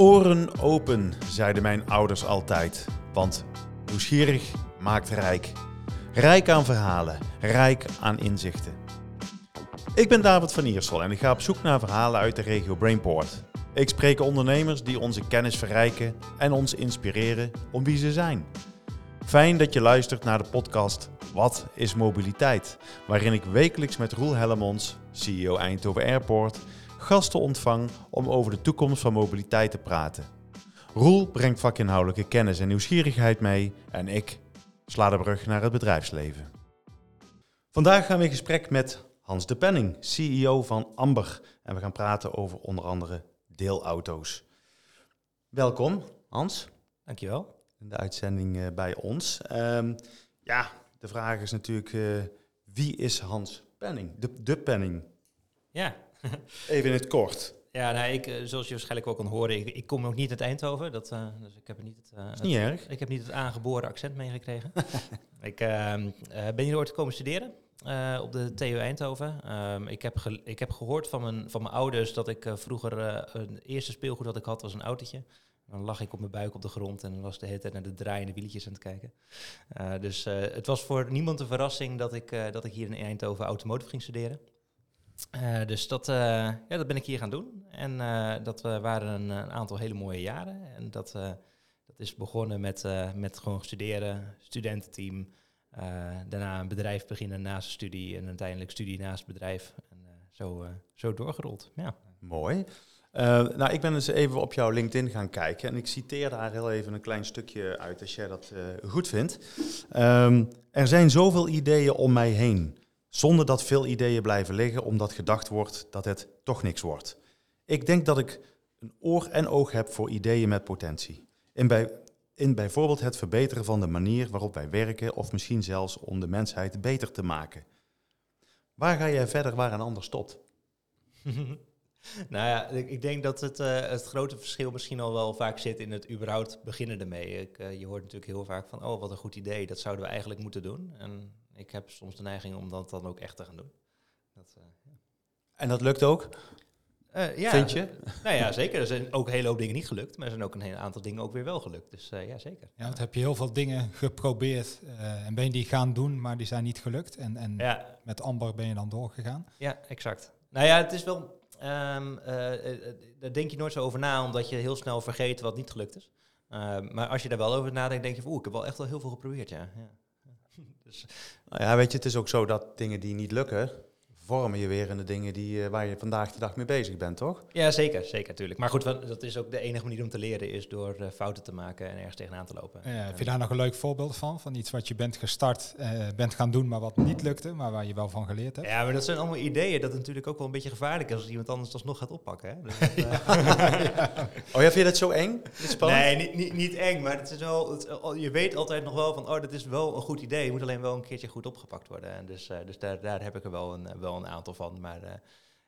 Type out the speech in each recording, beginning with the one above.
Oren open, zeiden mijn ouders altijd. Want nieuwsgierig maakt rijk. Rijk aan verhalen, rijk aan inzichten. Ik ben David van Iersel en ik ga op zoek naar verhalen uit de regio Brainport. Ik spreek ondernemers die onze kennis verrijken en ons inspireren om wie ze zijn. Fijn dat je luistert naar de podcast Wat is mobiliteit? Waarin ik wekelijks met Roel Hellemons, CEO Eindhoven Airport, gasten ontvang om over de toekomst van mobiliteit te praten. Roel brengt vakinhoudelijke kennis en nieuwsgierigheid mee en ik sla de brug naar het bedrijfsleven. Vandaag gaan we in gesprek met Hans de Penning, CEO van Amber. En we gaan praten over onder andere deelauto's. Welkom, Hans. Dankjewel. In de uitzending uh, bij ons. Um, ja, de vraag is natuurlijk, uh, wie is Hans Penning? De, de Penning. Ja. Even in het kort. Ja, nou, ik, zoals je waarschijnlijk ook kan horen, ik, ik kom ook niet uit Eindhoven. Dat, uh, dus ik heb niet het, uh, is niet het, erg. Ik heb niet het aangeboren accent meegekregen. ik uh, ben hier ooit komen studeren op de TU Eindhoven. Um, ik, heb ik heb gehoord van mijn, van mijn ouders dat ik vroeger een eerste speelgoed dat ik had was een autootje. Dan lag ik op mijn buik op de grond en was de hele tijd naar de draaiende wieltjes aan het kijken. dus het was voor niemand een verrassing dat ik, dat ik hier in Eindhoven automotive ging studeren. Uh, dus dat, uh, ja, dat ben ik hier gaan doen. En uh, dat waren een, een, aantal hele mooie jaren. En dat, dat is begonnen met, met gewoon studeren, studententeam. daarna een bedrijf beginnen naast studie en uiteindelijk studie naast bedrijf. En zo, zo doorgerold. Ja. Mooi. nou, ik ben eens even op jouw LinkedIn gaan kijken en ik citeer daar heel even een klein stukje uit als jij dat goed vindt. Um, er zijn zoveel ideeën om mij heen. Zonder dat veel ideeën blijven liggen, omdat gedacht wordt dat het toch niks wordt. Ik denk dat ik een oor en oog heb voor ideeën met potentie. In, bij, in bijvoorbeeld het verbeteren van de manier waarop wij werken, of misschien zelfs om de mensheid beter te maken. Waar ga jij verder waar een ander stopt? nou ja, ik, denk dat het, uh, het grote verschil misschien al wel vaak zit in het überhaupt beginnen ermee. Ik, uh, je hoort natuurlijk heel vaak van, oh wat een goed idee, dat zouden we eigenlijk moeten doen. En ik heb soms de neiging om dat dan ook echt te gaan doen. Dat, uh, ja. En dat lukt ook? Uh, ja, Vind je? Nou ja, zeker. Er zijn ook een hele hoop dingen niet gelukt, maar er zijn ook een hele aantal dingen ook weer wel gelukt. Dus uh, ja, zeker. Ja, want heb je heel veel dingen geprobeerd en ben je die gaan doen, maar die zijn niet gelukt. En, en ja. met Amber ben je dan doorgegaan. Ja, exact. Nou ja, het is wel... Um, daar denk je nooit zo over na, omdat je heel snel vergeet wat niet gelukt is. Uh, maar als je daar wel over nadenkt, denk je van, oeh, ik heb wel echt wel heel veel geprobeerd, ja. ja. Dus. Nou ja, weet je, het is ook zo dat dingen die niet lukken, vormen je weer in de dingen die, uh, waar je vandaag de dag mee bezig bent, toch? Ja, zeker, zeker, natuurlijk. Maar goed, dat is ook de enige manier om te leren, is door uh, fouten te maken en ergens tegenaan te lopen. Ja, heb je daar nog een leuk voorbeeld van? Van iets wat je bent gestart, uh, bent gaan doen, maar wat niet lukte, maar waar je wel van geleerd hebt? Ja, maar dat zijn allemaal ideeën dat natuurlijk ook wel een beetje gevaarlijk is als iemand anders alsnog gaat oppakken. Hè? Dus dat, ja. Oh, ja, vind je dat zo eng? Nee, niet, niet, niet eng, maar het is wel, het, je weet altijd nog wel van, oh, dat is wel een goed idee. Het moet alleen wel een keertje goed opgepakt worden. En dus dus daar, daar heb ik er wel een, wel een aantal van. Maar uh,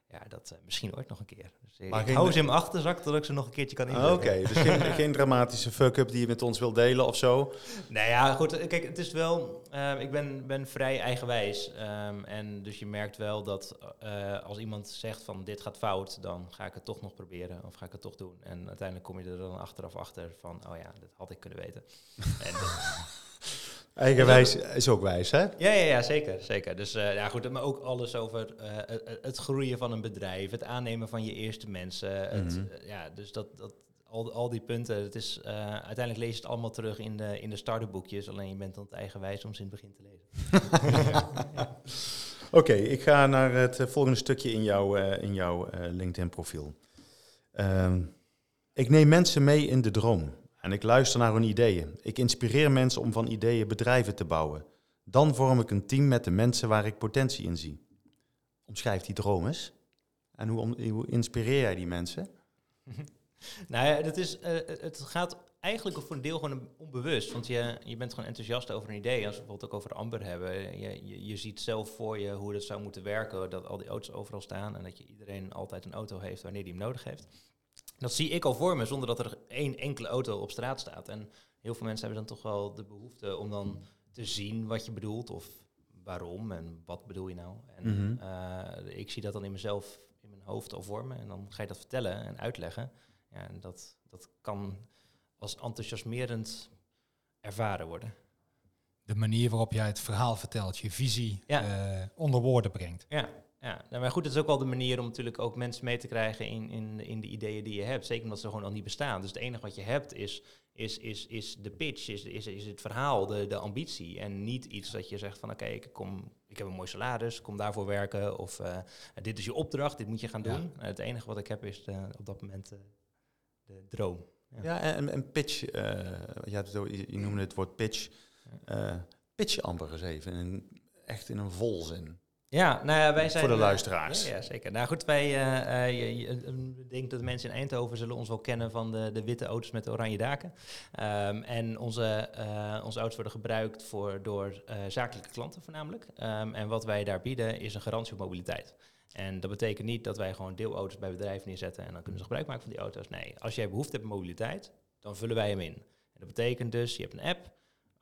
ja, dat uh, misschien ooit nog een keer. Dus maar ik hou ze in mijn achterzak dat ik ze nog een keertje kan inbrengen. Oké, okay, dus geen, geen, dramatische fuck-up die je met ons wilt delen of zo? Nou ja, goed. Kijk, het is wel... Uh, ik ben, ben vrij eigenwijs. Um, en dus je merkt wel dat als iemand zegt van dit gaat fout... dan ga ik het toch nog proberen of ga ik het toch doen. En uiteindelijk kom je er dan achteraf achter van... oh ja, dat had ik kunnen weten. en, Eigenwijs is ook wijs, hè? Ja, ja, ja zeker. zeker. Dus uh, ja, goed, maar ook alles over uh, het groeien van een bedrijf, het aannemen van je eerste mensen. Het, mm -hmm. ja, dus dat, dat, al, al die punten, het is, uiteindelijk lees je het allemaal terug in de, in de starterboekjes. Alleen je bent dan het eigenwijs om ze in het begin te lezen. ja. Oké, okay, ik ga naar het volgende stukje in jouw, in jouw LinkedIn-profiel. Um, ik neem mensen mee in de droom. En ik luister naar hun ideeën. Ik inspireer mensen om van ideeën bedrijven te bouwen. Dan vorm ik een team met de mensen waar ik potentie in zie. Omschrijf die droom eens. En hoe, inspireer jij die mensen? nou ja, dat is, uh, het gaat eigenlijk voor een deel gewoon onbewust. Want je, je bent gewoon enthousiast over een idee. Als we bijvoorbeeld ook over Amber hebben. Je, je, je ziet zelf voor je hoe dat zou moeten werken. Dat al die auto's overal staan. En dat je iedereen altijd een auto heeft wanneer die hem nodig heeft. Dat zie ik al voor me, zonder dat er één enkele auto op straat staat. En heel veel mensen hebben dan toch wel de behoefte om dan te zien wat je bedoelt of waarom en wat bedoel je nou. En mm -hmm. uh, ik zie dat dan in mezelf, in mijn hoofd al vormen en dan ga je dat vertellen en uitleggen. Ja, en dat, dat kan als enthousiasmerend ervaren worden. De manier waarop jij het verhaal vertelt, je visie ja. onder woorden brengt. Ja, ja, nou, maar goed, het is ook wel de manier om natuurlijk ook mensen mee te krijgen in, in, in de ideeën die je hebt. Zeker omdat ze gewoon nog niet bestaan. Dus het enige wat je hebt is, is, is, is de pitch, is, is, is het verhaal, de, de ambitie. En niet iets dat je zegt van oké, ik, kom, ik heb een mooi salaris, kom daarvoor werken. Of uh, dit is je opdracht, dit moet je gaan doen. Ja. het enige wat ik heb is de, op dat moment uh, de droom. Ja, ja en, en pitch, uh, je, je noemde het woord pitch. pitch amper eens even, in, echt in een volzin. Ja, nou ja, wij zijn... Voor de luisteraars. Ja, zeker. Nou goed, wij uh, ik denk dat de mensen in Eindhoven zullen ons wel kennen van de, de witte auto's met de oranje daken. Um, en onze, uh, onze auto's worden gebruikt voor, door uh, zakelijke klanten voornamelijk. Um, en wat wij daar bieden is een garantie op mobiliteit. En dat betekent niet dat wij gewoon deelauto's bij bedrijven neerzetten en dan kunnen ze gebruik maken van die auto's. Nee, als jij behoefte hebt aan mobiliteit, dan vullen wij hem in. En dat betekent dus, je hebt een app,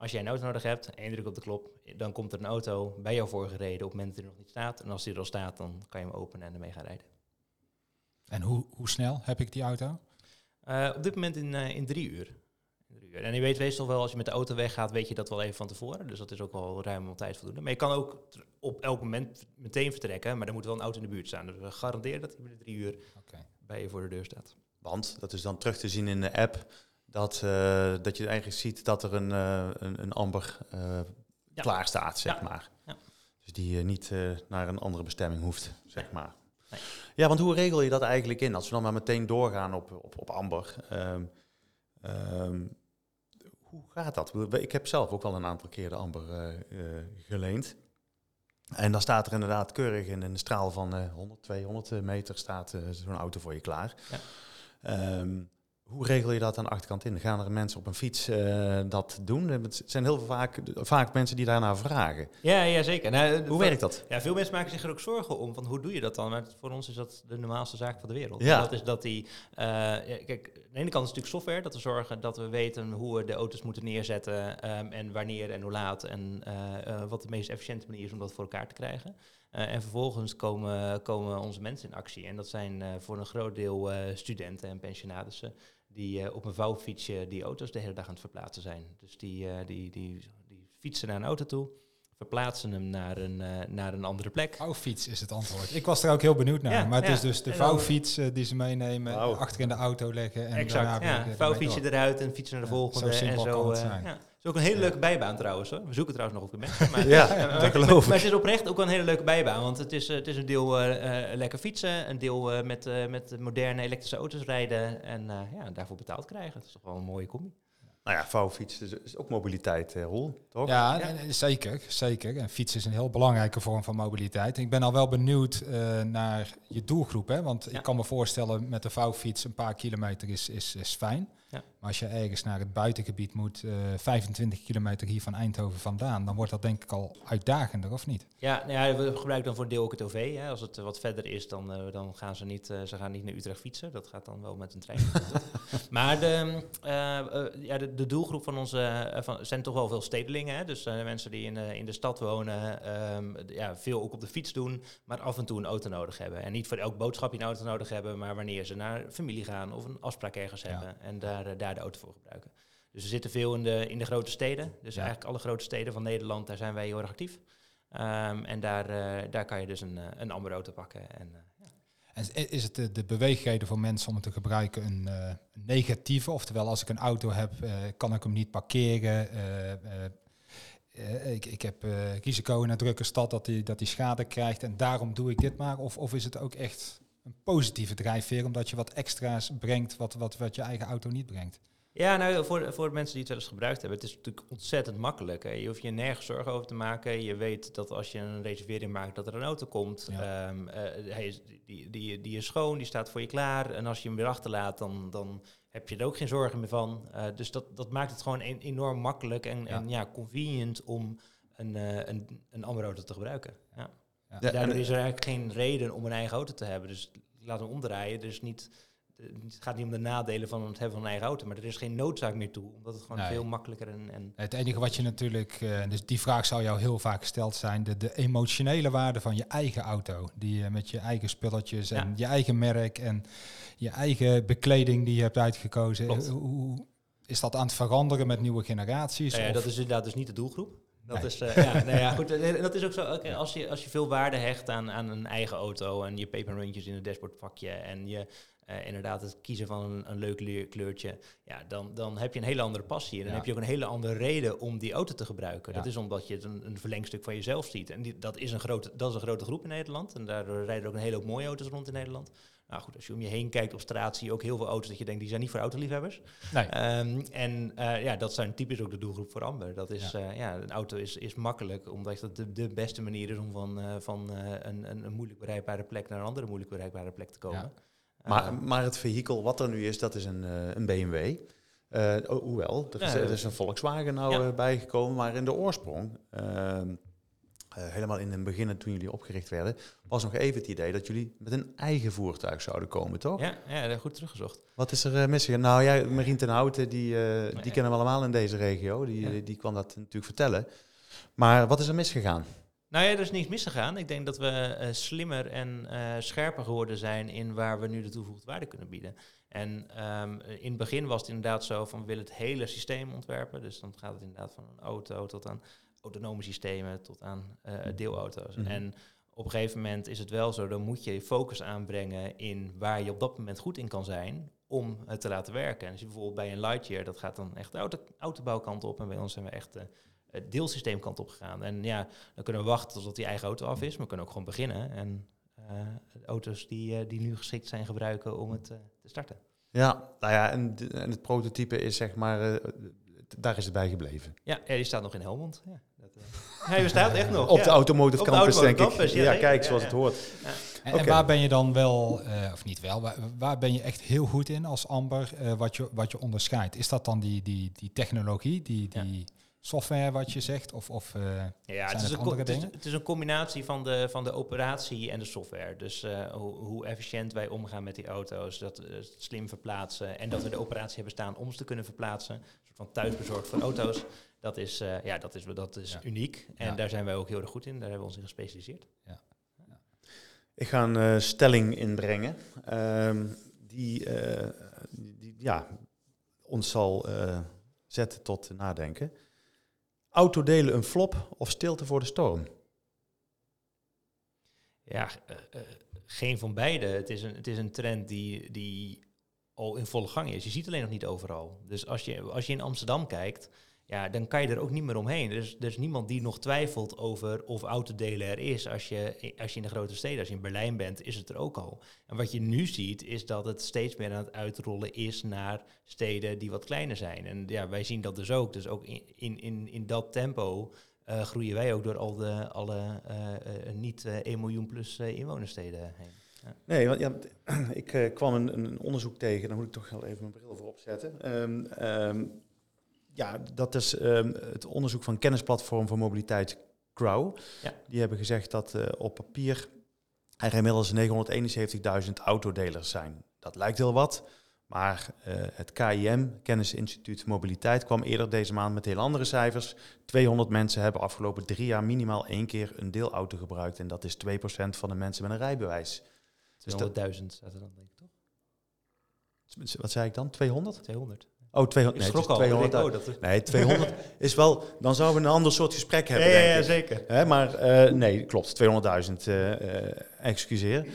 als jij een auto nodig hebt, één druk op de klop, dan komt er een auto bij jou voorgereden op het moment dat hij nog niet staat. En als die er al staat, dan kan je hem openen en ermee gaan rijden. En hoe, hoe snel heb ik die auto? Uh, op dit moment in, uh, in drie uur. uur. En je weet meestal wel, als je met de auto weggaat, weet je dat wel even van tevoren. Dus dat is ook wel ruim om tijd voldoende. Maar je kan ook op elk moment meteen vertrekken, maar er moet wel een auto in de buurt staan. Dus we garanderen dat hij binnen drie uur okay. bij je voor de deur staat. Want, dat is dan terug te zien in de app, dat, uh, dat je eigenlijk ziet dat er een, uh, een, een, amber uh, ja. klaar staat, zeg ja. maar. Ja. Dus die niet naar een andere bestemming hoeft, zeg nee. maar. Nee. Ja, want hoe regel je dat eigenlijk in? Als we dan maar meteen doorgaan op, op, op amber. Um, um, hoe gaat dat? Ik heb zelf ook al een aantal keer de amber geleend. En dan staat er inderdaad keurig in een straal van 100, 200 meter staat zo'n auto voor je klaar. Um, hoe regel je dat aan de achterkant in? Gaan er mensen op een fiets uh, dat doen? Het zijn heel vaak, vaak mensen die daarna vragen. Ja, ja zeker. Nou, hoe werkt dat? Ja, veel mensen maken zich er ook zorgen om. Van hoe doe je dat dan? Maar voor ons is dat de normaalste zaak van de wereld. Ja. Dat is dat die. Uh, ja, kijk, aan de ene kant is het natuurlijk software. Dat we zorgen dat we weten hoe we de auto's moeten neerzetten. Um, en wanneer en hoe laat. En uh, wat de meest efficiënte manier is om dat voor elkaar te krijgen. Uh, en vervolgens komen, komen onze mensen in actie. En dat zijn uh, voor een groot deel uh, studenten en pensionarissen die op een vouwfietsje die auto's de hele dag aan het verplaatsen zijn. Dus die, die, die, die fietsen naar een auto toe, verplaatsen hem naar een, naar een andere plek. Vouwfiets is het antwoord. Ik was er ook heel benieuwd naar. Ja, maar het ja. is dus de vouwfiets die ze meenemen, wow. achter in de auto leggen. En exact, ja. Vouwfietsje eruit en fietsen naar de volgende. Zo en zo, is ook een hele leuke bijbaan trouwens. Hoor. We zoeken trouwens nog op de mensen. Maar, ja, uh, dat geloof maar, maar het is oprecht ook wel een hele leuke bijbaan. Want het is, uh, het is een deel uh, lekker fietsen. Een deel met, met moderne elektrische auto's rijden. En ja, daarvoor betaald krijgen. Dat is toch wel een mooie combi. Nou ja, vouwfiets is, is ook mobiliteit, Roel, toch? Ja, ja, zeker, zeker. En fietsen is een heel belangrijke vorm van mobiliteit. Ik ben al wel benieuwd uh, naar je doelgroep, hè? want ja. ik kan me voorstellen met de vouwfiets een paar kilometer is, is, is fijn. Ja. Maar als je ergens naar het buitengebied moet, uh, 25 kilometer hier van Eindhoven vandaan, dan wordt dat denk ik al uitdagender, of niet? Ja, nou ja we gebruiken dan voor een deel ook het OV. Hè. Als het wat verder is, dan, uh, dan gaan ze niet, uh, ze gaan niet naar Utrecht fietsen. Dat gaat dan wel met een trein. maar de, ja, de, de, doelgroep van onze van, zijn toch wel veel stedelingen. Hè. Dus mensen die in, in de stad wonen, um, ja, veel ook op de fiets doen, maar af en toe een auto nodig hebben. En niet voor elk boodschapje een auto nodig hebben, maar wanneer ze naar familie gaan of een afspraak ergens ja. hebben. En daar daar, de auto voor gebruiken. Dus we zitten veel in de, in de grote steden. Dus ja. eigenlijk alle grote steden van Nederland, daar zijn wij heel erg actief. Um, en daar, uh, daar kan je dus een, een amber auto pakken. En, uh, ja. en is het de, de beweegreden voor mensen om het te gebruiken een uh, negatieve? Oftewel, als ik een auto heb, kan ik hem niet parkeren? ik, ik heb risico in een drukke stad dat hij dat die schade krijgt en daarom doe ik dit maar. Of, of is het ook echt een positieve drijfveer, omdat je wat extra's brengt wat, wat, wat je eigen auto niet brengt. Ja, nou, voor, voor mensen die het wel eens gebruikt hebben, het is natuurlijk ontzettend makkelijk. Hè. Je hoeft je nergens zorgen over te maken. Je weet dat als je een reservering maakt, dat er een auto komt. Ja. Um, uh, hij is, die, die, die is schoon, die staat voor je klaar. En als je hem weer achterlaat, dan, dan heb je er ook geen zorgen meer van. Uh, dus dat, dat maakt het gewoon een, enorm makkelijk en ja. en ja, convenient om een, uh, een, een andere auto te gebruiken. Ja. Ja. Daardoor is er eigenlijk geen reden om een eigen auto te hebben. Dus laten we omdraaien. Dus niet het gaat niet om de nadelen van het hebben van een eigen auto, maar er is geen noodzaak meer toe, omdat het gewoon veel makkelijker en, en... Het enige wat je natuurlijk, uh, dus die vraag zou jou heel vaak gesteld zijn, de, de emotionele waarde van je eigen auto, die je met je eigen spulletjes en je eigen merk en je eigen bekleding die je hebt uitgekozen. Hoe, is dat aan het veranderen met nieuwe generaties? Ja, dat is inderdaad dus niet de doelgroep. Dat is, uh, ja, nou ja, goed. Dat is ook zo. als, je, als je veel waarde hecht aan, aan een eigen auto en je pepermuntjes in het dashboardpakje en je uh, inderdaad het kiezen van een, een leuk kleurtje, ja, dan, dan heb je een hele andere passie. En dan heb je ook een hele andere reden om die auto te gebruiken. Dat is omdat je het een, een, verlengstuk van jezelf ziet. En die, dat, is een grote, dat is een grote groep in Nederland. En daardoor rijden er ook een hele hoop mooie auto's rond in Nederland. Nou goed, als je om je heen kijkt op straat, zie je ook heel veel auto's dat je denkt, die zijn niet voor autoliefhebbers. Nee. Um, en uh, ja, dat zijn typisch ook de doelgroep voor Amber. Dat is, ja, uh, ja een auto is, is makkelijk, omdat dat de, de beste manier is om van, uh, van een, een, een, moeilijk bereikbare plek naar een andere moeilijk bereikbare plek te komen. Ja. Maar, maar het vehikel wat er nu is, dat is een, een BMW. Uh, hoewel, er is, er is, een Volkswagen nou ja. bijgekomen, maar in de oorsprong ehm, uh, helemaal in het begin, toen jullie opgericht werden, was nog even het idee dat jullie met een eigen voertuig zouden komen, toch? Ja, ja goed teruggezocht. Wat is er uh, misgegaan? Nou ja, Marien ten Houten, die, uh, die kennen we allemaal in deze regio. Die, ja. die kwam dat natuurlijk vertellen. Maar wat is er misgegaan? Nou ja, er is niets misgegaan. Ik denk dat we uh, slimmer en uh, scherper geworden zijn in waar we nu de toegevoegde waarde kunnen bieden. En um, in het begin was het inderdaad zo van we willen het hele systeem ontwerpen. Dus dan gaat het inderdaad van een auto tot aan autonome systemen tot aan uh, deelauto's. Mm -hmm. En op een gegeven moment is het wel zo, dan moet je je focus aanbrengen in waar je op dat moment goed in kan zijn om het te laten werken. En als je bijvoorbeeld bij een Lightyear, dat gaat dan echt de auto, autobouwkant op en bij ons zijn we echt de uh, deelsysteemkant op gegaan. En ja, dan kunnen we wachten tot die eigen auto af is, maar we kunnen ook gewoon beginnen en uh, auto's die, die nu geschikt zijn gebruiken om het te starten. Ja, nou ja, en, en, het prototype is zeg maar, daar is het bij gebleven. Ja, ja die staat nog in Helmond. Ja. Hij bestaat echt nog. Op ja. de Automotive Campus, denk ik. Ja, kijk, zoals het hoort. En, okay. en, waar ben je dan wel, uh, of niet wel, waar, waar, ben je echt heel goed in als Amber, uh, wat, je, wat je onderscheidt? Is dat dan die, die, die technologie, die, die software wat je zegt? Of, of uh, ja, het is, een, het, is, het is, een combinatie van de, van de operatie en de software. Dus hoe, hoe, efficiënt wij omgaan met die auto's, dat slim verplaatsen en dat we de operatie hebben staan om ze te kunnen verplaatsen. Een soort van thuisbezorgd voor auto's. Dat is, uh, ja, dat is, dat is ja. uniek. En ja. daar zijn wij ook heel erg goed in. Daar hebben we ons in gespecialiseerd. Ja. Ik ga een uh, stelling inbrengen. Um, die, uh, die, ja, ons zal zetten tot nadenken. Autodelen een flop of stilte voor de storm? Ja, geen van beide. Het is een, het is een trend die, die al in volle gang is. Je ziet alleen nog niet overal. Dus als je, als je in Amsterdam kijkt ja, dan kan je er ook niet meer omheen. Er is, er is niemand die nog twijfelt over of autodelen er is. Als je, als je in de grote steden, als je in Berlijn bent, is het er ook al. En wat je nu ziet, is dat het steeds meer aan het uitrollen is naar steden die wat kleiner zijn. En ja, wij zien dat dus ook. Dus ook in, in, in dat tempo uh, groeien wij ook door al de, alle uh, uh, niet 1 miljoen plus inwonersteden heen. Nee, want ja, ik kwam een, een, onderzoek tegen, dan moet ik toch wel even mijn bril voor opzetten. Um, um, ja, dat is um, het onderzoek van kennisplatform voor mobiliteit Crow. Ja. Die hebben gezegd dat uh, op papier er inmiddels 971.000 autodelers zijn. Dat lijkt heel wat, maar uh, het KIM, Kennisinstituut Mobiliteit, kwam eerder deze maand met heel andere cijfers. 200 mensen hebben afgelopen drie jaar minimaal één keer een deelauto gebruikt. En dat is 2% van de mensen met een rijbewijs. 200.000 staat er dan, denk ik toch? Wat zei ik dan? 200? 200. Oh, 200. Nee, 200. Oh, dat is... Nee, 200 is wel. Dan zouden we een ander soort gesprek hebben. Ja, ja, ja zeker. Hè, maar uh, nee, klopt. 200.000. Uh, uh, excuseer.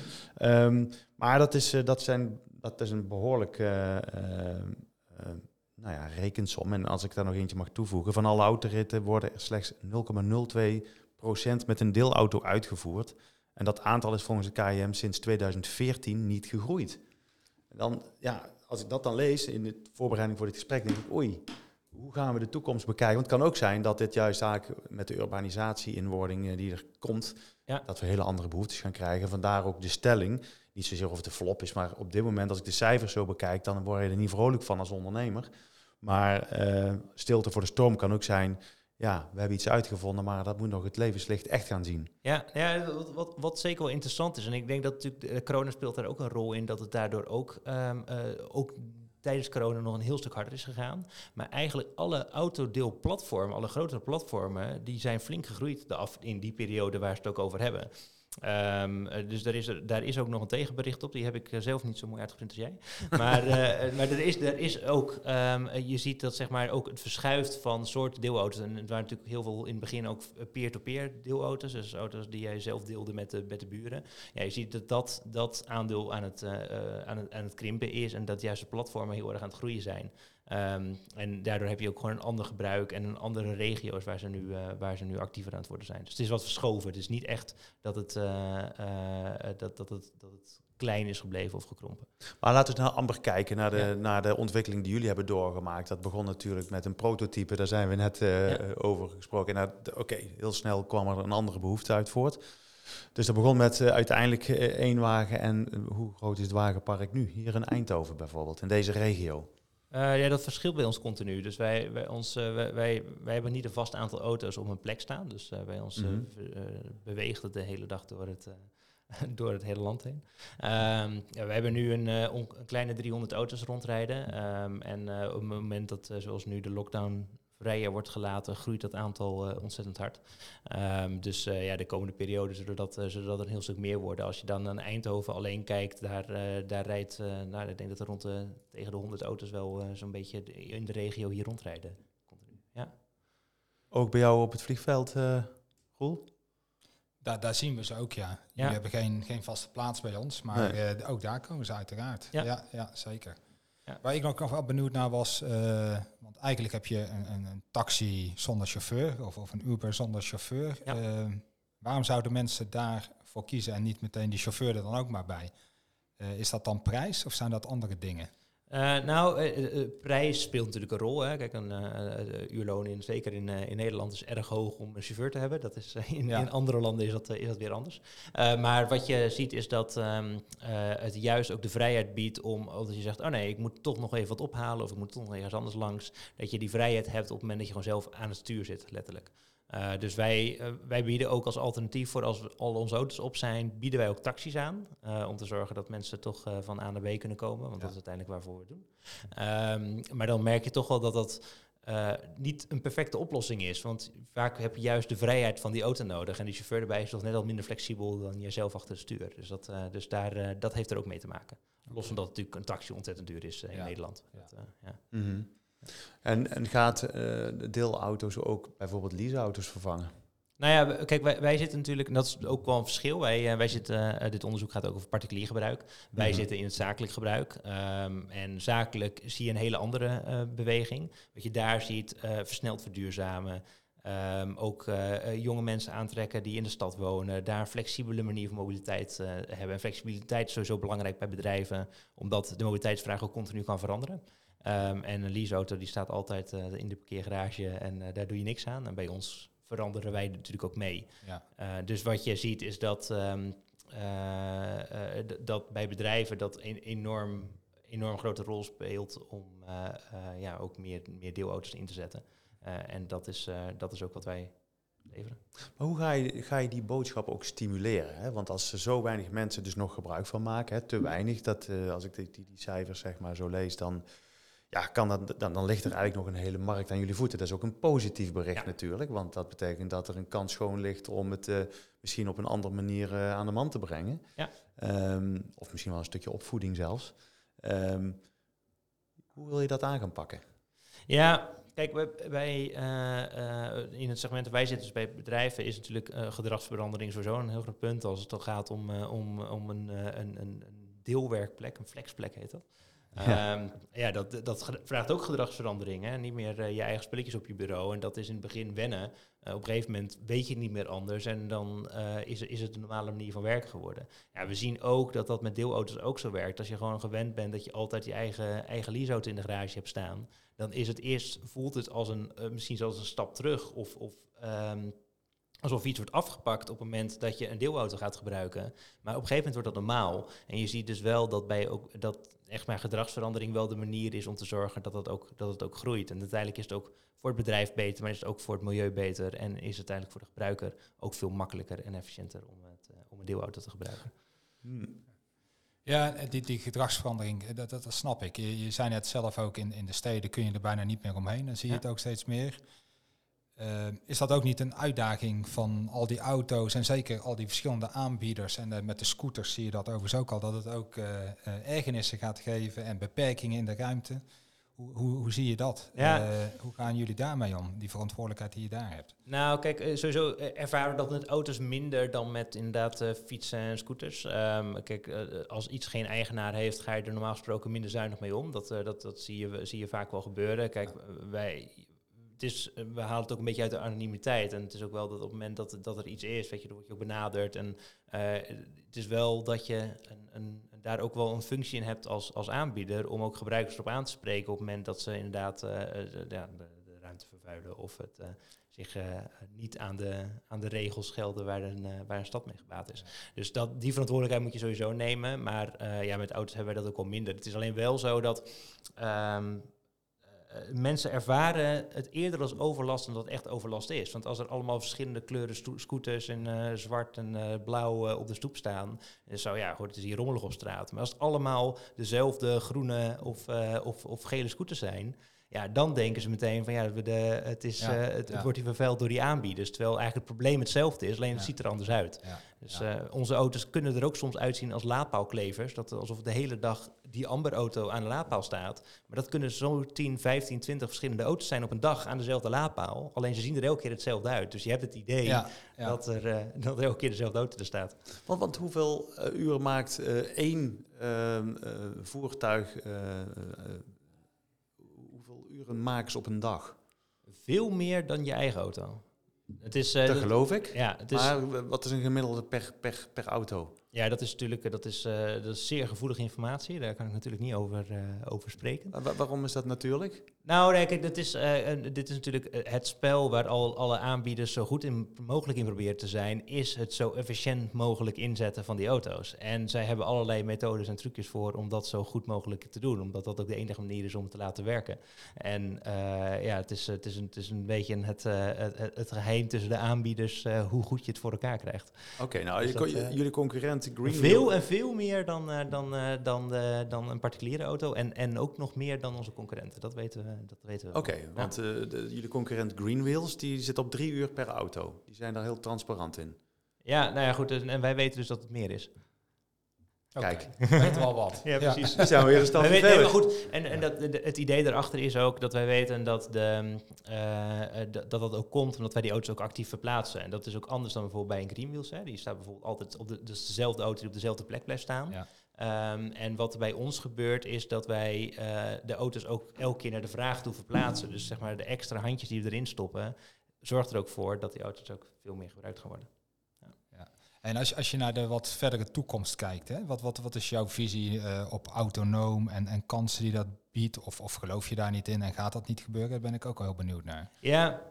Um, maar dat is, dat, zijn, dat is een behoorlijk nou ja, rekensom. En als ik daar nog eentje mag toevoegen, van alle autoritten worden er slechts 0,02% met een deelauto uitgevoerd. En dat aantal is volgens de KIM sinds 2014 niet gegroeid. Dan, ja, als ik dat dan lees in de voorbereiding voor dit gesprek, denk ik, oei, hoe gaan we de toekomst bekijken? Want het kan ook zijn dat dit juist eigenlijk met de urbanisatie-inwording eh, die er komt, ja. dat we hele andere behoeftes gaan krijgen. Vandaar ook de stelling, niet zozeer of het de flop is, maar op dit moment als ik de cijfers zo bekijk, dan word je er niet vrolijk van als ondernemer. Maar uh, stilte voor de storm kan ook zijn, ja, we hebben iets uitgevonden, maar dat moet nog het levenslicht echt gaan zien. Ja, ja wat, wat, wat zeker wel interessant is, en ik denk dat natuurlijk de corona speelt daar ook een rol in, dat het daardoor ook, um, uh, ook tijdens corona nog een heel stuk harder is gegaan. Maar eigenlijk alle autodeelplatformen, alle grotere platformen, die zijn flink gegroeid de af, in die periode waar ze het ook over hebben. Um, dus daar is, daar is ook nog een tegenbericht op. Die heb ik eh, zelf niet zo mooi uitgeprint als jij. Maar, uh, maar er, is, er is ook, um, je ziet dat zeg maar ook het verschuift van soorten deelauto's. En het waren natuurlijk heel veel in het begin ook peer-to-peer -peer deelauto's. Dus auto's die jij zelf deelde met de, met de buren. Ja, je ziet dat dat, dat aandeel aan het, aan, het, aan het krimpen is. En dat juist de platformen heel erg aan het groeien zijn. Um, en daardoor heb je ook gewoon een ander gebruik en een andere regio's waar ze, nu, uh, waar ze nu actiever aan het worden zijn. Dus het is wat verschoven. Het is niet echt dat het, uh, uh, dat, dat, het, dat het klein is gebleven of gekrompen. Maar laten we naar Amber kijken, naar de, ja. naar de ontwikkeling die jullie hebben doorgemaakt. Dat begon natuurlijk met een prototype, daar zijn we net ja. over gesproken. En oké, heel snel kwam er een andere behoefte uit voort. Dus dat begon met uiteindelijk één wagen. En hoe groot is het wagenpark nu? Hier in Eindhoven bijvoorbeeld, in deze regio. Uh, ja, dat verschilt bij ons continu. Dus wij, wij, ons, uh, wij, wij, wij, hebben niet een vast aantal auto's op een plek staan. Dus uh, bij ons mm -hmm. beweegt het de hele dag door het, door het hele land heen. Um, ja, we hebben nu een, een, kleine 300 auto's rondrijden. Um, en op het moment dat, zoals nu, de lockdown vrijer wordt gelaten, groeit dat aantal uh, ontzettend hard. Um, dus uh, ja, de komende periode zullen dat, uh, zullen dat een heel stuk meer worden. Als je dan naar Eindhoven alleen kijkt, daar, daar rijdt, nou, ik denk dat er rond de, tegen de 100 auto's wel zo'n beetje in de regio hier rondrijden. Continu. Ja. Ook bij jou op het vliegveld, Roel? Daar, daar zien we ze ook, ja. ja. We hebben geen, geen vaste plaats bij ons, maar nee. ook daar komen ze uiteraard. Ja, ja, ja zeker. Ja. Waar ik nog wel benieuwd naar was, uh, want eigenlijk heb je een, een, een, taxi zonder chauffeur of, of een Uber zonder chauffeur. Ja. Uh, waarom zouden mensen daarvoor kiezen en niet meteen die chauffeur er dan ook maar bij? Uh, is dat dan prijs of zijn dat andere dingen? Uh, nou, uh, uh, prijs speelt natuurlijk een rol. Hè. Kijk, een uurloon in, zeker in, in Nederland is erg hoog om een chauffeur te hebben. Dat is, in, ja. in andere landen is dat, is dat weer anders. maar wat je ziet is dat um, het juist ook de vrijheid biedt om, als je zegt, oh nee, ik moet toch nog even wat ophalen of ik moet toch nog ergens anders langs, dat je die vrijheid hebt op het moment dat je gewoon zelf aan het stuur zit, letterlijk. Uh, dus wij, uh, wij bieden ook als alternatief voor als al onze auto's op zijn, bieden wij ook taxis aan. Uh, om te zorgen dat mensen toch van A naar B kunnen komen. Want ja. dat is uiteindelijk waarvoor we het doen. Um, maar dan merk je toch wel dat dat niet een perfecte oplossing is. Want vaak heb je juist de vrijheid van die auto nodig. En die chauffeur erbij is toch net al minder flexibel dan jezelf achter het stuur. Dus, dat, dus daar, dat heeft er ook mee te maken. Los van dat natuurlijk een taxi ontzettend duur is in ja. Nederland. Dat, ja. Mm -hmm. En, en gaat de deelauto's ook bijvoorbeeld leaseauto's vervangen? Nou ja, kijk, wij, wij zitten natuurlijk, en dat is ook wel een verschil. Wij, uh, wij zitten, uh, dit onderzoek gaat ook over particulier gebruik. Wij Mhm. zitten in het zakelijk gebruik. Um, en zakelijk zie je een hele andere uh, beweging. Wat je daar ziet, uh, versneld verduurzamen. Um, ook jonge mensen aantrekken die in de stad wonen, daar een flexibele manier van mobiliteit hebben. En flexibiliteit is sowieso belangrijk bij bedrijven, omdat de mobiliteitsvraag ook continu kan veranderen. Um, en een leaseauto die staat altijd uh, in de parkeergarage en uh, daar doe je niks aan. En bij ons veranderen wij natuurlijk ook mee. Ja. Uh, dus wat je ziet is dat, um, dat bij bedrijven dat een enorm, enorm grote rol speelt om ja, ook meer, meer deelauto's in te zetten. en dat is, dat is ook wat wij leveren. Maar hoe ga je, ga je die boodschap ook stimuleren? Hè? Want als er zo weinig mensen dus nog gebruik van maken, hè, te weinig, dat als ik die, die, die cijfers zeg maar zo lees, dan ja, kan dat, dan, dan ligt er eigenlijk nog een hele markt aan jullie voeten. Dat is ook een positief bericht ja. natuurlijk, want dat betekent dat er een kans schoon ligt om het uh, misschien op een andere manier uh, aan de man te brengen. Ja. Um, of misschien wel een stukje opvoeding zelfs. Um, hoe wil je dat aan gaan pakken? Ja, kijk, wij, wij uh, in het segment dat wij zitten, dus bij bedrijven, is natuurlijk gedragsverandering sowieso een heel groot punt als het dan gaat om, om, om een, een, een deelwerkplek, een flexplek heet dat. Ja, um, ja dat, dat vraagt ook gedragsverandering. Hè? Niet meer uh, je eigen spulletjes op je bureau. En dat is in het begin wennen. Uh, op een gegeven moment weet je niet meer anders. En dan uh, is, is het een normale manier van werken geworden. Ja, we zien ook dat dat met deelauto's ook zo werkt. Als je gewoon gewend bent dat je altijd je eigen, eigen leaseauto in de garage hebt staan. Dan is het eerst, voelt het als een, misschien zelfs een stap terug. Of, of um, alsof iets wordt afgepakt op het moment dat je een deelauto gaat gebruiken. Maar op een gegeven moment wordt dat normaal. En je ziet dus wel dat bij ook dat echt maar gedragsverandering wel de manier is om te zorgen dat het ook, dat het ook groeit. En uiteindelijk is het ook voor het bedrijf beter, maar is het ook voor het milieu beter. En is het uiteindelijk voor de gebruiker ook veel makkelijker en efficiënter om, het, uh, om een deelauto te gebruiken. Hmm. Ja, die, die gedragsverandering, eh, dat, dat, dat, snap ik. Je, je zei net zelf ook, in, in de steden kun je er bijna niet meer omheen. Dan zie je het ook steeds meer. Uh, is dat ook niet een uitdaging van al die auto's en zeker al die verschillende aanbieders? En uh, met de scooters zie je dat overigens ook al, dat het ook uh, ergernissen gaat geven en beperkingen in de ruimte. Hoe, hoe, hoe zie je dat? Ja. hoe gaan jullie daarmee om, die verantwoordelijkheid die je daar hebt? Nou, kijk, sowieso ervaren we dat met auto's minder dan met inderdaad fietsen en scooters. Um, kijk, als iets geen eigenaar heeft, ga je er normaal gesproken minder zuinig mee om. Dat, dat, dat zie, je, zie je vaak wel gebeuren. Kijk, wij het is, eh, we halen het ook een beetje uit de anonimiteit. En het is ook wel dat op het moment dat, dat er iets is, weet je, dan word je ook benaderd. En uh, het is wel dat je een, een, daar ook wel een functie in hebt als, als aanbieder om ook gebruikers op aan te spreken op het moment dat ze inderdaad uh, ja, de, de, ruimte vervuilen of het zich niet aan de, aan de regels gelden waar een, waar een stad mee gebaat is. Dus dat, die verantwoordelijkheid moet je sowieso nemen. Maar ja, met auto's hebben wij dat ook al minder. Het is alleen wel zo dat um, eh, mensen ervaren het eerder als overlast dan dat het echt overlast is. Want als er allemaal verschillende kleuren scooters en uh, zwart en uh, blauw op de stoep staan, dan zou ja, hoort het is hier rommelig op straat. Maar als het allemaal dezelfde groene of, of, of gele scooters zijn, ja, dan denken ze meteen van ja, de, het, is, ja, uh, het, wordt hier vervuild door die aanbieders. Terwijl eigenlijk het probleem hetzelfde is, alleen het ziet er anders uit. Dus uh, onze auto's kunnen er ook soms uitzien als laadpaalklevers. Dat alsof de hele dag die Amber-auto aan de laadpaal staat. Maar dat kunnen zo 10, 15, 20 verschillende auto's zijn op een dag aan dezelfde laadpaal. Alleen ze zien er elke keer hetzelfde uit. Dus je hebt het idee Dat, er, uh, dat er elke keer dezelfde auto er staat. Want, want hoeveel uren maakt één ehm, voertuig uren maken ze op een dag? Veel meer dan je eigen auto. Het is, uh, dat geloof ik. Ja, het is, maar wat is een gemiddelde per, per, per auto? Ja, dat is natuurlijk eh, dat is, uh, dat is zeer gevoelige informatie. Daar kan ik natuurlijk niet over, uh, over spreken. waarom is dat natuurlijk? Nou, nee, kijk, dat is, dit is natuurlijk het spel waar al, alle aanbieders zo goed in, mogelijk in proberen te zijn, is het zo efficiënt mogelijk inzetten van die auto's. En zij hebben allerlei methodes en trucjes voor om dat zo goed mogelijk te doen, omdat dat ook de enige manier is om het te laten werken. En ja, het is, het is, een, het is een beetje het, het, het geheim tussen de aanbieders hoe goed je het voor elkaar krijgt. Oké, nou, dus je, jullie veel en veel meer dan, uh, dan, uh, dan, uh, dan een particuliere auto. En, en ook nog meer dan onze concurrenten. Dat weten we. Dat weten we Oké, want de, jullie concurrent Greenwheels die zit op drie uur per auto. Die zijn daar heel transparant in. Ja, nou ja, goed. En wij weten dus dat het meer is. Kijk, weten we al wat. ja, precies. Ja. zijn weer een stap verder. Nee, goed, en, en dat, het idee daarachter is ook dat wij weten dat, de, uh, dat dat ook komt omdat wij die auto's ook actief verplaatsen. En dat is ook anders dan bijvoorbeeld bij een Greenwheels. Hè. Die staat bijvoorbeeld altijd op de, dus dezelfde auto die op dezelfde plek blijft staan. Ja. Um, en wat er bij ons gebeurt is dat wij uh, de auto's ook elke keer naar de vraag toe verplaatsen. Dus zeg maar de extra handjes die we erin stoppen, zorgt er ook voor dat die auto's ook veel meer gebruikt gaan worden. En als, als je naar de wat verdere toekomst kijkt, hè, wat, wat, wat is jouw visie uh, op autonoom en, en kansen die dat biedt? Of, of geloof je daar niet in en gaat dat niet gebeuren? Daar ben ik ook wel heel benieuwd naar. Ja,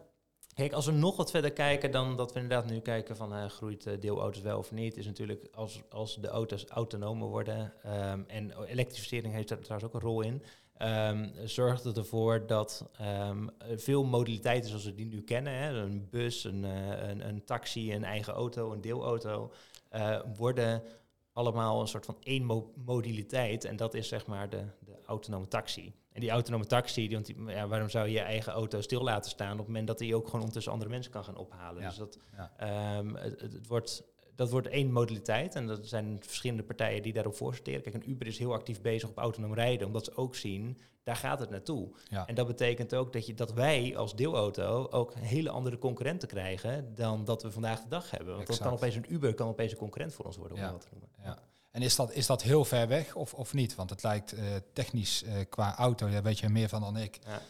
Kijk, als we nog wat verder kijken dan dat we inderdaad nu kijken van uh, groeit deelauto's wel of niet, is natuurlijk als, als de auto's autonomer worden um, en elektrificering heeft daar trouwens ook een rol in, um, zorgt het ervoor dat um, veel modaliteiten zoals we die nu kennen, hè, een bus, een, uh, een, taxi, een eigen auto, een deelauto, uh, worden allemaal een soort van één mo modaliteit. En dat is zeg maar de, de autonome taxi. En die autonome taxi, die, want die, ja, waarom zou je je eigen auto stil laten staan op het moment dat hij ook gewoon ondertussen andere mensen kan gaan ophalen? Ja. Dus dat, ja. um, het, het, wordt dat wordt één modaliteit. En dat zijn verschillende partijen die daarop voorsorteren. Kijk, een Uber is heel actief bezig op autonoom rijden, omdat ze ook zien, daar gaat het naartoe. En dat betekent ook dat, je, dat wij als deelauto ook hele andere concurrenten krijgen dan dat we vandaag de dag hebben. Want dat kan opeens een Uber kan opeens een concurrent voor ons worden, om dat te noemen. Ja. En is dat, is dat heel ver weg of, of niet? Want het lijkt uh, technisch uh, qua auto, daar weet je meer van dan ik, ja.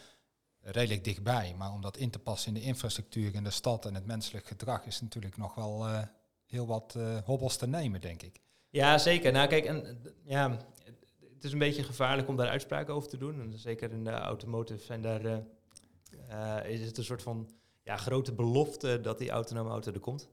redelijk dichtbij. Maar om dat in te passen in de infrastructuur in de stad en het menselijk gedrag is natuurlijk nog wel... Uh, heel wat hobbels te nemen, denk ik. Ja, zeker. Nou, kijk, en, ja, het is een beetje gevaarlijk om daar uitspraken over te doen. En zeker in de automotive zijn daar, is het een soort van ja, grote belofte dat die autonome auto er komt.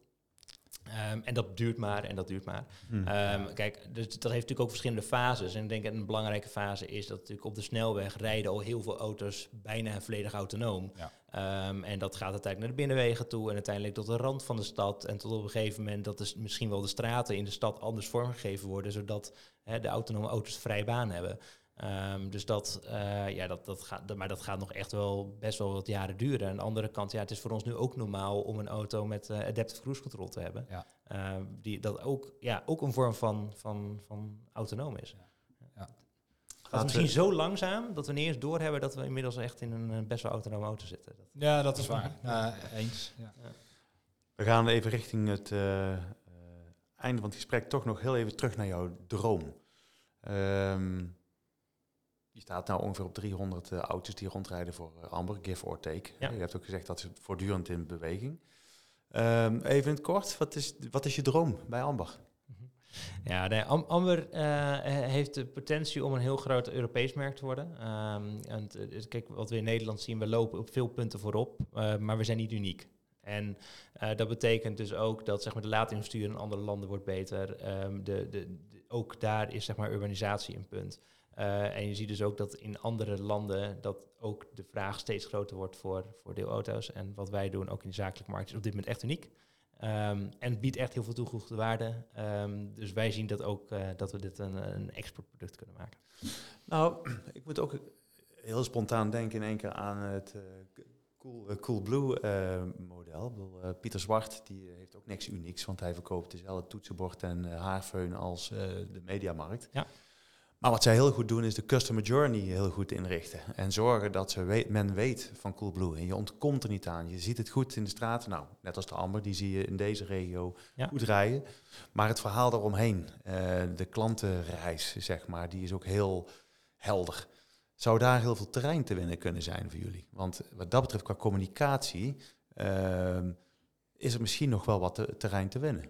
Ehm, en dat duurt maar en dat duurt maar. Hm. Ehm, kijk, dus dat heeft natuurlijk ook verschillende fases. En ik denk dat een belangrijke fase is dat natuurlijk op de snelweg rijden al heel veel auto's bijna volledig autonoom. Ja. Ehm, en dat gaat uiteindelijk naar de binnenwegen toe en uiteindelijk tot de rand van de stad. En tot op een gegeven moment dat dus misschien wel de straten in de stad anders vormgegeven worden, zodat hè, de autonome auto's vrij baan hebben. Ehm, dus dat, eh, ja, dat, dat gaat, maar dat gaat nog echt wel best wel wat jaren duren. Aan de andere kant, ja, het is voor ons nu ook normaal om een auto met eh, adaptive cruise control te hebben. Ja. Ehm, die, dat ook, ja, ook een vorm van, van, van autonoom is. Ja. Is misschien zo langzaam dat we niet eens doorhebben dat we inmiddels echt in een best wel autonome auto zitten. Dat, Ja, dat is waar. Ja, eens. Ja. We gaan even richting het eh, eh, einde van het gesprek toch nog heel even terug naar jouw droom. Ehm je staat nou ongeveer op 300 eh, auto's die rondrijden voor eh, Amber, give or take. Ja. Je hebt ook gezegd dat ze voortdurend in beweging. Ehm, even in het kort, wat is, wat is je droom bij Amber? Ja, nee, Am- Amber eh, heeft de potentie om een heel groot Europees merk te worden. Ehm, en kijk, wat we in Nederland zien, we lopen op veel punten voorop, maar we zijn niet uniek. En dat betekent dus ook dat zeg maar, de laadinfrastructuur in andere landen wordt beter. Ehm, de, de, de- ook daar is zeg maar, urbanisatie een punt. Eh, en je ziet dus ook dat in andere landen dat ook de vraag steeds groter wordt voor, voor deelauto's. En wat wij doen, ook in de zakelijke markt, is op dit moment echt uniek. Ehm, en het biedt echt heel veel toegevoegde waarde. Ehm, dus wij zien dat ook eh, dat we dit een, een exportproduct kunnen maken. Nou, ik moet ook heel spontaan denken in één keer aan het eh, Cool, cool Blue model. Pieter Zwart die heeft ook niks unieks, want hij verkoopt dezelfde toetsenbord en haarfeun als de mediamarkt. Ja. Maar wat zij heel goed doen is de customer journey heel goed inrichten. En zorgen dat ze weet, men weet van Coolblue. En je ontkomt er niet aan. Je ziet het goed in de straten. Nou, net als de Amber, die zie je in deze regio Ja. goed rijden. Maar het verhaal eromheen, eh, de klantenreis, zeg maar, die is ook heel helder. Zou daar heel veel terrein te winnen kunnen zijn voor jullie? Want wat dat betreft, qua communicatie, ehm, is er misschien nog wel wat te- terrein te winnen.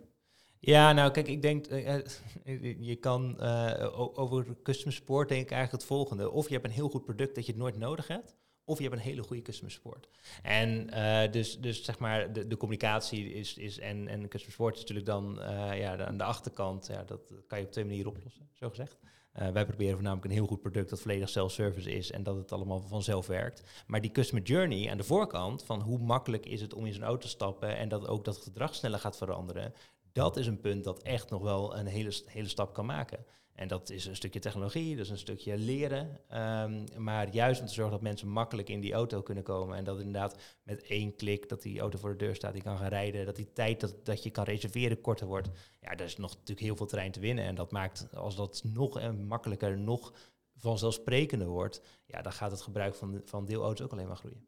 Ja, nou kijk, ik denk, eh, eh, je kan eh, over custom support denk ik eigenlijk het volgende. Of je hebt een heel goed product dat je het nooit nodig hebt, of je hebt een hele goede customer support. En dus, dus zeg maar, de, de communicatie is, is en, en customer support is natuurlijk dan ja, aan de achterkant, ja, dat kan je op twee manieren oplossen, zo gezegd. Wij proberen voornamelijk een heel goed product dat volledig self-service is en dat het allemaal vanzelf werkt. Maar die customer journey aan de voorkant, van hoe makkelijk is het om in zo'n auto te stappen en dat ook dat gedrag sneller gaat veranderen, dat is een punt dat echt nog wel een hele, hele stap kan maken. En dat is een stukje technologie, dat is een stukje leren. ehm, maar juist om te zorgen dat mensen makkelijk in die auto kunnen komen. En dat inderdaad met één klik dat die auto voor de deur staat, die kan gaan rijden. Dat die tijd dat, dat je kan reserveren korter wordt. Ja, daar is nog natuurlijk heel veel terrein te winnen. En dat maakt, als dat nog eh, makkelijker, nog vanzelfsprekender wordt, ja, dan gaat het gebruik van, van deelauto's ook alleen maar groeien.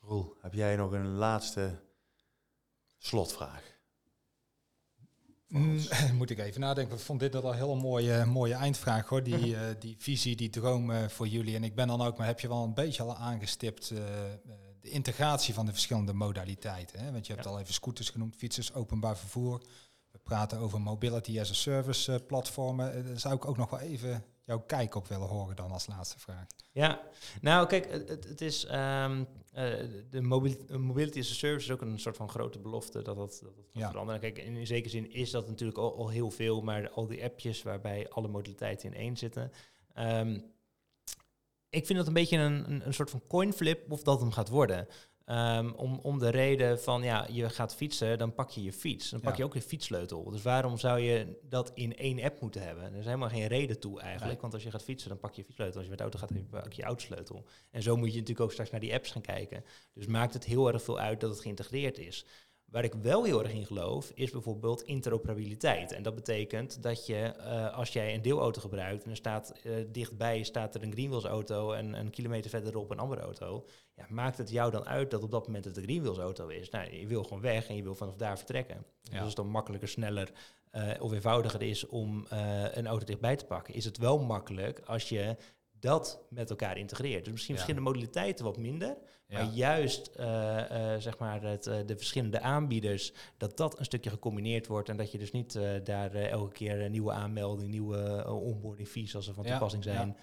Roel, heb jij nog een laatste slotvraag? Moet ik even nadenken. Ik vond dit al een heel mooie, mooie eindvraag hoor. Die, eh, die visie, die droom eh, voor jullie. En ik ben dan ook, maar heb je wel een beetje al aangestipt. eh, de integratie van de verschillende modaliteiten. Hè? Want je hebt Ja. al even scooters genoemd, fietsers, openbaar vervoer. We praten over mobility as a service platformen. Daar zou ik ook nog wel even jouw kijk op willen horen dan als laatste vraag. Ja, nou kijk, het, het- is ehm, eh, de mobility, mobility as a service is ook een soort van grote belofte dat dat, dat, dat gaat Ja. veranderen. Kijk, in, in zekere zin is dat natuurlijk al, al heel veel, maar al die appjes waarbij alle modaliteiten in één zitten. ehm, ik vind dat een beetje een, een, een soort van coinflip of dat hem gaat worden. Ehm, om, om de reden van, ja, je gaat fietsen, dan pak je je fiets. Dan pak Ja. je ook je fietssleutel. Dus waarom zou je dat in één app moeten hebben? Er is helemaal geen reden toe eigenlijk. Want als je gaat fietsen, dan pak je je fietssleutel. Als je met de auto gaat, dan pak je je autosleutel. En zo moet je natuurlijk ook straks naar die apps gaan kijken. Dus maakt het heel erg veel uit dat het geïntegreerd is. Waar ik wel heel erg in geloof, is bijvoorbeeld interoperabiliteit. En dat betekent dat je, eh, als jij een deelauto gebruikt en er staat eh, dichtbij staat er een Greenwheels auto en een kilometer verderop een andere auto, ja, maakt het jou dan uit dat op dat moment het een Greenwheels auto is? Nou, je wil gewoon weg en je wil vanaf daar vertrekken. Dus als het dan makkelijker, sneller eh, of eenvoudiger is om eh, een auto dichtbij te pakken, is het wel makkelijk als je dat met elkaar integreert. Dus misschien Ja. verschillende modaliteiten wat minder, Ja. maar juist eh, zeg maar het, de verschillende aanbieders, dat dat een stukje gecombineerd wordt en dat je dus niet daar elke keer een nieuwe aanmelding, nieuwe onboarding fees als ze van toepassing zijn,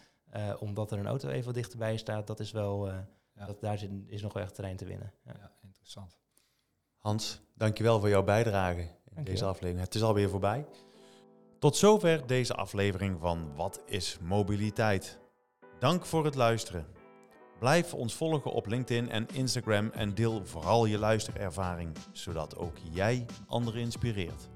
omdat er een auto even dichterbij staat, dat is wel, Ja. dat, daar zit, is nog wel echt terrein te winnen. Ja. Ja, interessant. Hans, dankjewel voor jouw bijdrage in deze aflevering. Het is alweer voorbij. Tot zover deze aflevering van Wat is mobiliteit? Dank voor het luisteren. Blijf ons volgen op LinkedIn en Instagram en deel vooral je luisterervaring, zodat ook jij anderen inspireert.